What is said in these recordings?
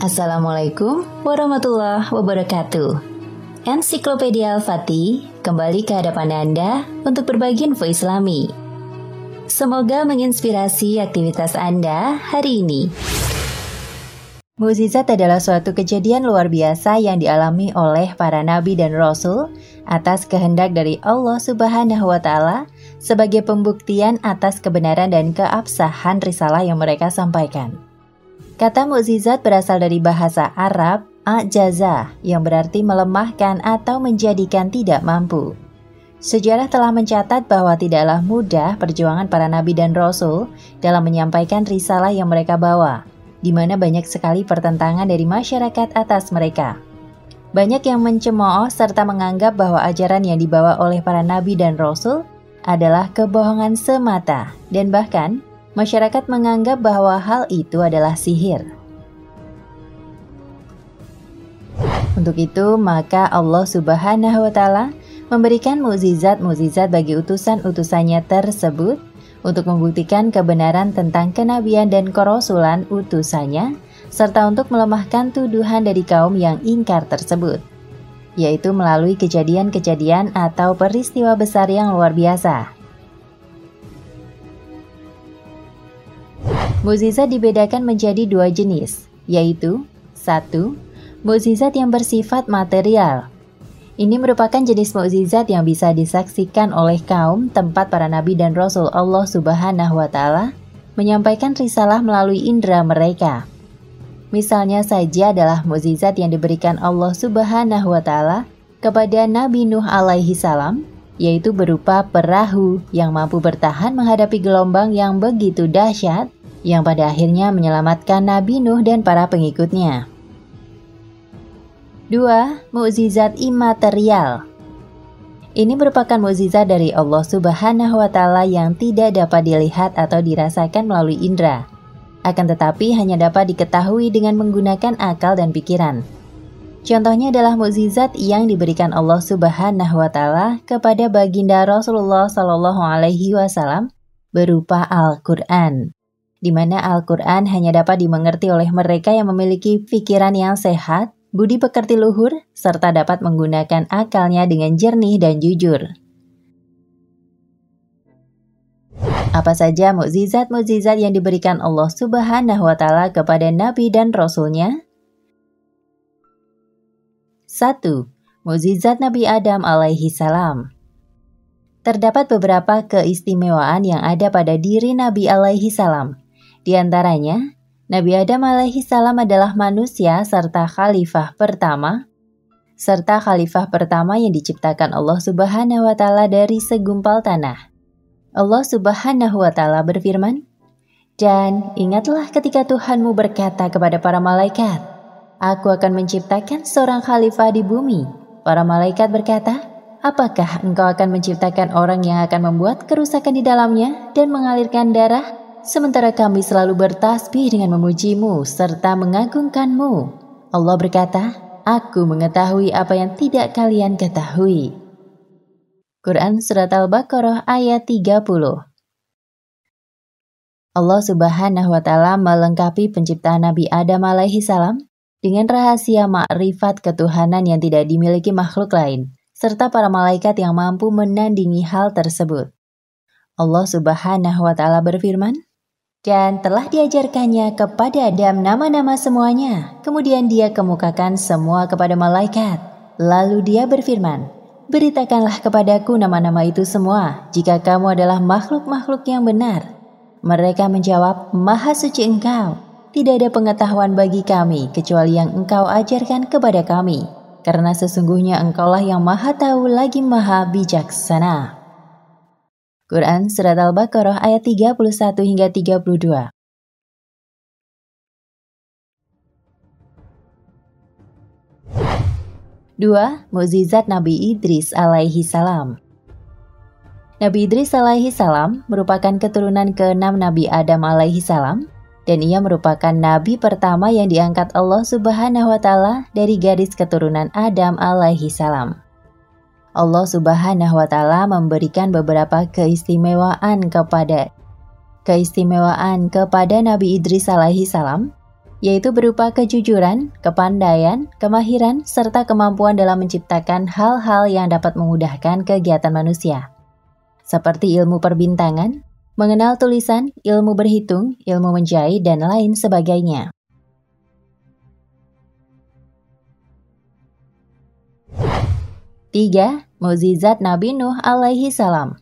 Assalamualaikum warahmatullahi wabarakatuh. Ensiklopedia Al-Fatih kembali ke hadapan Anda untuk berbagi info Islami. Semoga menginspirasi aktivitas Anda hari ini. Mukjizat adalah suatu kejadian luar biasa yang dialami oleh para nabi dan rasul atas kehendak dari Allah Subhanahu wa taala sebagai pembuktian atas kebenaran dan keabsahan risalah yang mereka sampaikan. Kata mukjizat berasal dari bahasa Arab ajaza yang berarti melemahkan atau menjadikan tidak mampu. Sejarah telah mencatat bahwa tidaklah mudah perjuangan para nabi dan rasul dalam menyampaikan risalah yang mereka bawa, di mana banyak sekali pertentangan dari masyarakat atas mereka. Banyak yang mencemooh serta menganggap bahwa ajaran yang dibawa oleh para nabi dan rasul adalah kebohongan semata, dan bahkan masyarakat menganggap bahwa hal itu adalah sihir. Untuk itu, maka Allah Subhanahu wa Ta'ala memberikan mukjizat-mukjizat bagi utusan-utusannya tersebut untuk membuktikan kebenaran tentang kenabian dan kerasulan utusannya, serta untuk melemahkan tuduhan dari kaum yang ingkar tersebut, yaitu melalui kejadian-kejadian atau peristiwa besar yang luar biasa. Mukjizat dibedakan menjadi dua jenis, yaitu satu, Mukjizat yang bersifat material ini merupakan jenis mukjizat yang bisa disaksikan oleh kaum tempat para nabi dan rasul Allah Subhanahu wa taala menyampaikan risalah melalui indera mereka. Misalnya saja adalah mukjizat yang diberikan Allah Subhanahu wa taala kepada Nabi Nuh alaihi salam yaitu berupa perahu yang mampu bertahan menghadapi gelombang yang begitu dahsyat yang pada akhirnya menyelamatkan Nabi Nuh dan para pengikutnya. 2. Mukjizat imaterial Ini merupakan mukjizat dari Allah Subhanahu wa taala yang tidak dapat dilihat atau dirasakan melalui indera. Akan tetapi hanya dapat diketahui dengan menggunakan akal dan pikiran. Contohnya adalah mukjizat yang diberikan Allah Subhanahu wa taala kepada baginda Rasulullah Shallallahu alaihi wasallam berupa Al-Qur'an di mana Al-Quran hanya dapat dimengerti oleh mereka yang memiliki pikiran yang sehat budi pekerti luhur, serta dapat menggunakan akalnya dengan jernih dan jujur. Apa saja mukjizat-mukjizat yang diberikan Allah Subhanahu wa taala kepada nabi dan rasulnya? 1. Mukjizat Nabi Adam alaihi salam. Terdapat beberapa keistimewaan yang ada pada diri Nabi alaihi salam. Di antaranya, Nabi Adam alaihi salam adalah manusia serta khalifah pertama serta khalifah pertama yang diciptakan Allah Subhanahu wa taala dari segumpal tanah. Allah Subhanahu wa taala berfirman, "Dan ingatlah ketika Tuhanmu berkata kepada para malaikat, Aku akan menciptakan seorang khalifah di bumi." Para malaikat berkata, "Apakah engkau akan menciptakan orang yang akan membuat kerusakan di dalamnya dan mengalirkan darah?" Sementara kami selalu bertasbih dengan memujimu serta mengagungkanmu. Allah berkata, Aku mengetahui apa yang tidak kalian ketahui. Quran Surat Al-Baqarah ayat 30 Allah subhanahu wa ta'ala melengkapi penciptaan Nabi Adam alaihi salam dengan rahasia makrifat ketuhanan yang tidak dimiliki makhluk lain, serta para malaikat yang mampu menandingi hal tersebut. Allah subhanahu wa ta'ala berfirman, dan telah diajarkannya kepada Adam nama-nama semuanya. Kemudian dia kemukakan semua kepada malaikat. Lalu dia berfirman, Beritakanlah kepadaku nama-nama itu semua, jika kamu adalah makhluk-makhluk yang benar. Mereka menjawab, Maha suci engkau. Tidak ada pengetahuan bagi kami, kecuali yang engkau ajarkan kepada kami. Karena sesungguhnya engkaulah yang maha tahu lagi maha bijaksana. Quran Surat Al-Baqarah ayat 31 hingga 32. Dua, mukjizat Nabi Idris alaihi salam. Nabi Idris alaihi salam merupakan keturunan keenam Nabi Adam alaihi salam dan ia merupakan nabi pertama yang diangkat Allah Subhanahu wa taala dari garis keturunan Adam alaihi salam. Allah Subhanahu wa taala memberikan beberapa keistimewaan kepada keistimewaan kepada Nabi Idris alaihi salam yaitu berupa kejujuran, kepandaian, kemahiran, serta kemampuan dalam menciptakan hal-hal yang dapat memudahkan kegiatan manusia. Seperti ilmu perbintangan, mengenal tulisan, ilmu berhitung, ilmu menjahit, dan lain sebagainya. Tiga, mukjizat Nabi Nuh alaihi salam.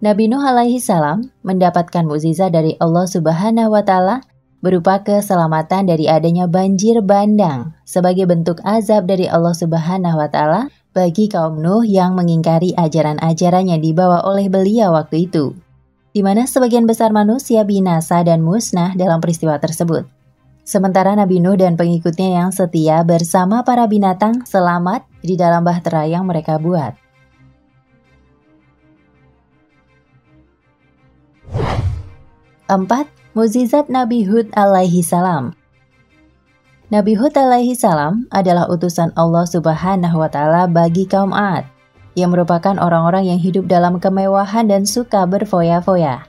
Nabi Nuh alaihi salam mendapatkan mukjizat dari Allah Subhanahu wa taala berupa keselamatan dari adanya banjir bandang sebagai bentuk azab dari Allah Subhanahu wa taala bagi kaum Nuh yang mengingkari ajaran-ajaran yang dibawa oleh beliau waktu itu, di mana sebagian besar manusia binasa dan musnah dalam peristiwa tersebut. Sementara Nabi Nuh dan pengikutnya yang setia bersama para binatang selamat di dalam bahtera yang mereka buat. Empat, Muzizat Nabi Hud alaihi salam Nabi Hud alaihi salam adalah utusan Allah subhanahu wa ta'ala bagi kaum Ad, yang merupakan orang-orang yang hidup dalam kemewahan dan suka berfoya-foya.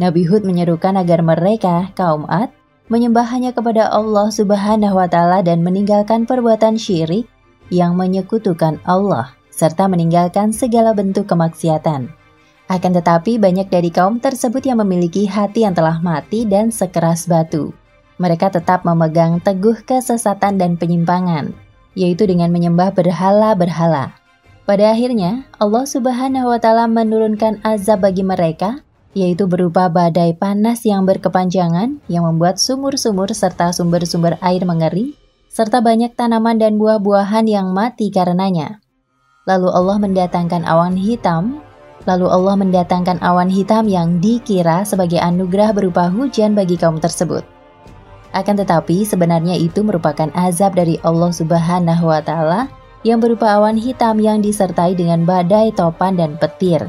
Nabi Hud menyerukan agar mereka, kaum Ad, menyembah hanya kepada Allah subhanahu wa ta'ala dan meninggalkan perbuatan syirik yang menyekutukan Allah, serta meninggalkan segala bentuk kemaksiatan. Akan tetapi banyak dari kaum tersebut yang memiliki hati yang telah mati dan sekeras batu. Mereka tetap memegang teguh kesesatan dan penyimpangan, yaitu dengan menyembah berhala-berhala. Pada akhirnya, Allah Subhanahu wa taala menurunkan azab bagi mereka, yaitu berupa badai panas yang berkepanjangan yang membuat sumur-sumur serta sumber-sumber air mengering, serta banyak tanaman dan buah-buahan yang mati karenanya. Lalu Allah mendatangkan awan hitam Lalu Allah mendatangkan awan hitam yang dikira sebagai anugerah berupa hujan bagi kaum tersebut. Akan tetapi sebenarnya itu merupakan azab dari Allah Subhanahu wa taala yang berupa awan hitam yang disertai dengan badai topan dan petir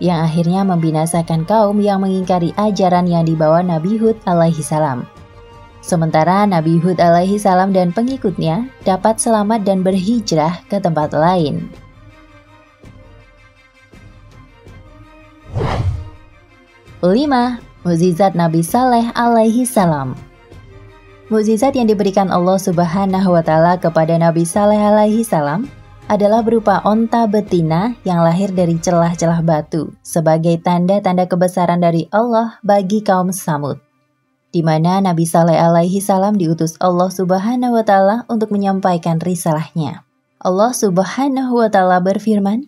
yang akhirnya membinasakan kaum yang mengingkari ajaran yang dibawa Nabi Hud alaihi salam. Sementara Nabi Hud alaihi salam dan pengikutnya dapat selamat dan berhijrah ke tempat lain. 5. Mukjizat Nabi Saleh alaihi salam Mukjizat yang diberikan Allah Subhanahu wa taala kepada Nabi Saleh alaihi salam adalah berupa onta betina yang lahir dari celah-celah batu sebagai tanda-tanda kebesaran dari Allah bagi kaum Samud. Di mana Nabi Saleh alaihi salam diutus Allah Subhanahu wa taala untuk menyampaikan risalahnya. Allah Subhanahu wa taala berfirman,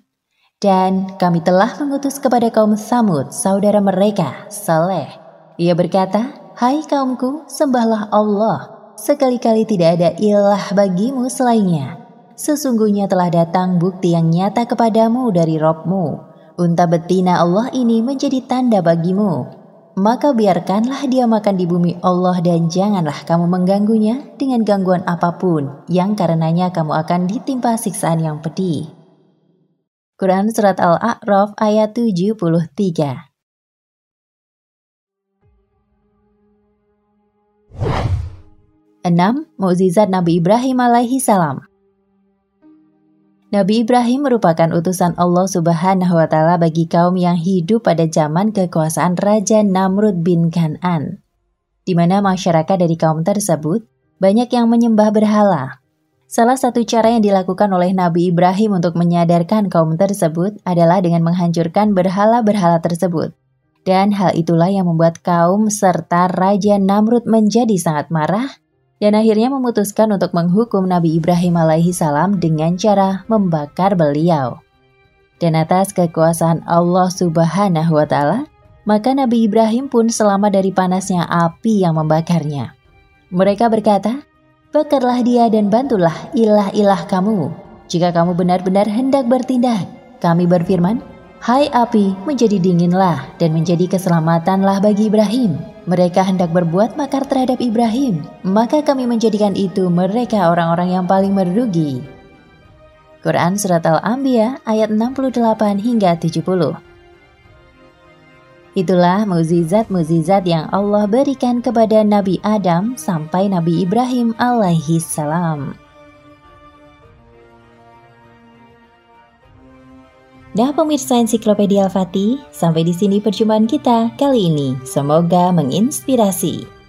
dan kami telah mengutus kepada kaum Samud, saudara mereka, Saleh. Ia berkata, Hai kaumku, sembahlah Allah. Sekali-kali tidak ada ilah bagimu selainnya. Sesungguhnya telah datang bukti yang nyata kepadamu dari Robmu. Unta betina Allah ini menjadi tanda bagimu. Maka biarkanlah dia makan di bumi Allah dan janganlah kamu mengganggunya dengan gangguan apa pun yang karenanya kamu akan ditimpa siksaan yang pedih. Quran Surat Al-A'raf ayat 73 Enam, Mukjizat Nabi Ibrahim alaihi salam. Nabi Ibrahim merupakan utusan Allah Subhanahu wa taala bagi kaum yang hidup pada zaman kekuasaan Raja Namrud bin Kan'an, di mana masyarakat dari kaum tersebut banyak yang menyembah berhala, Salah satu cara yang dilakukan oleh Nabi Ibrahim untuk menyadarkan kaum tersebut adalah dengan menghancurkan berhala-berhala tersebut. Dan hal itulah yang membuat kaum serta Raja Namrud menjadi sangat marah dan akhirnya memutuskan untuk menghukum Nabi Ibrahim alaihi salam dengan cara membakar beliau. Dan atas kekuasaan Allah subhanahu wa ta'ala, maka Nabi Ibrahim pun selamat dari panasnya api yang membakarnya. Mereka berkata, Bakarlah dia dan bantulah ilah-ilah kamu. Jika kamu benar-benar hendak bertindak, kami berfirman, Hai api, menjadi dinginlah dan menjadi keselamatanlah bagi Ibrahim. Mereka hendak berbuat makar terhadap Ibrahim, maka kami menjadikan itu mereka orang-orang yang paling merugi. Quran Surat Al-Anbiya ayat 68 hingga 70 Itulah mukjizat-mukjizat yang Allah berikan kepada Nabi Adam sampai Nabi Ibrahim alaihi salam. Dah pemirsa ensiklopedia Al-Fatih, sampai di sini perjumpaan kita kali ini. Semoga menginspirasi.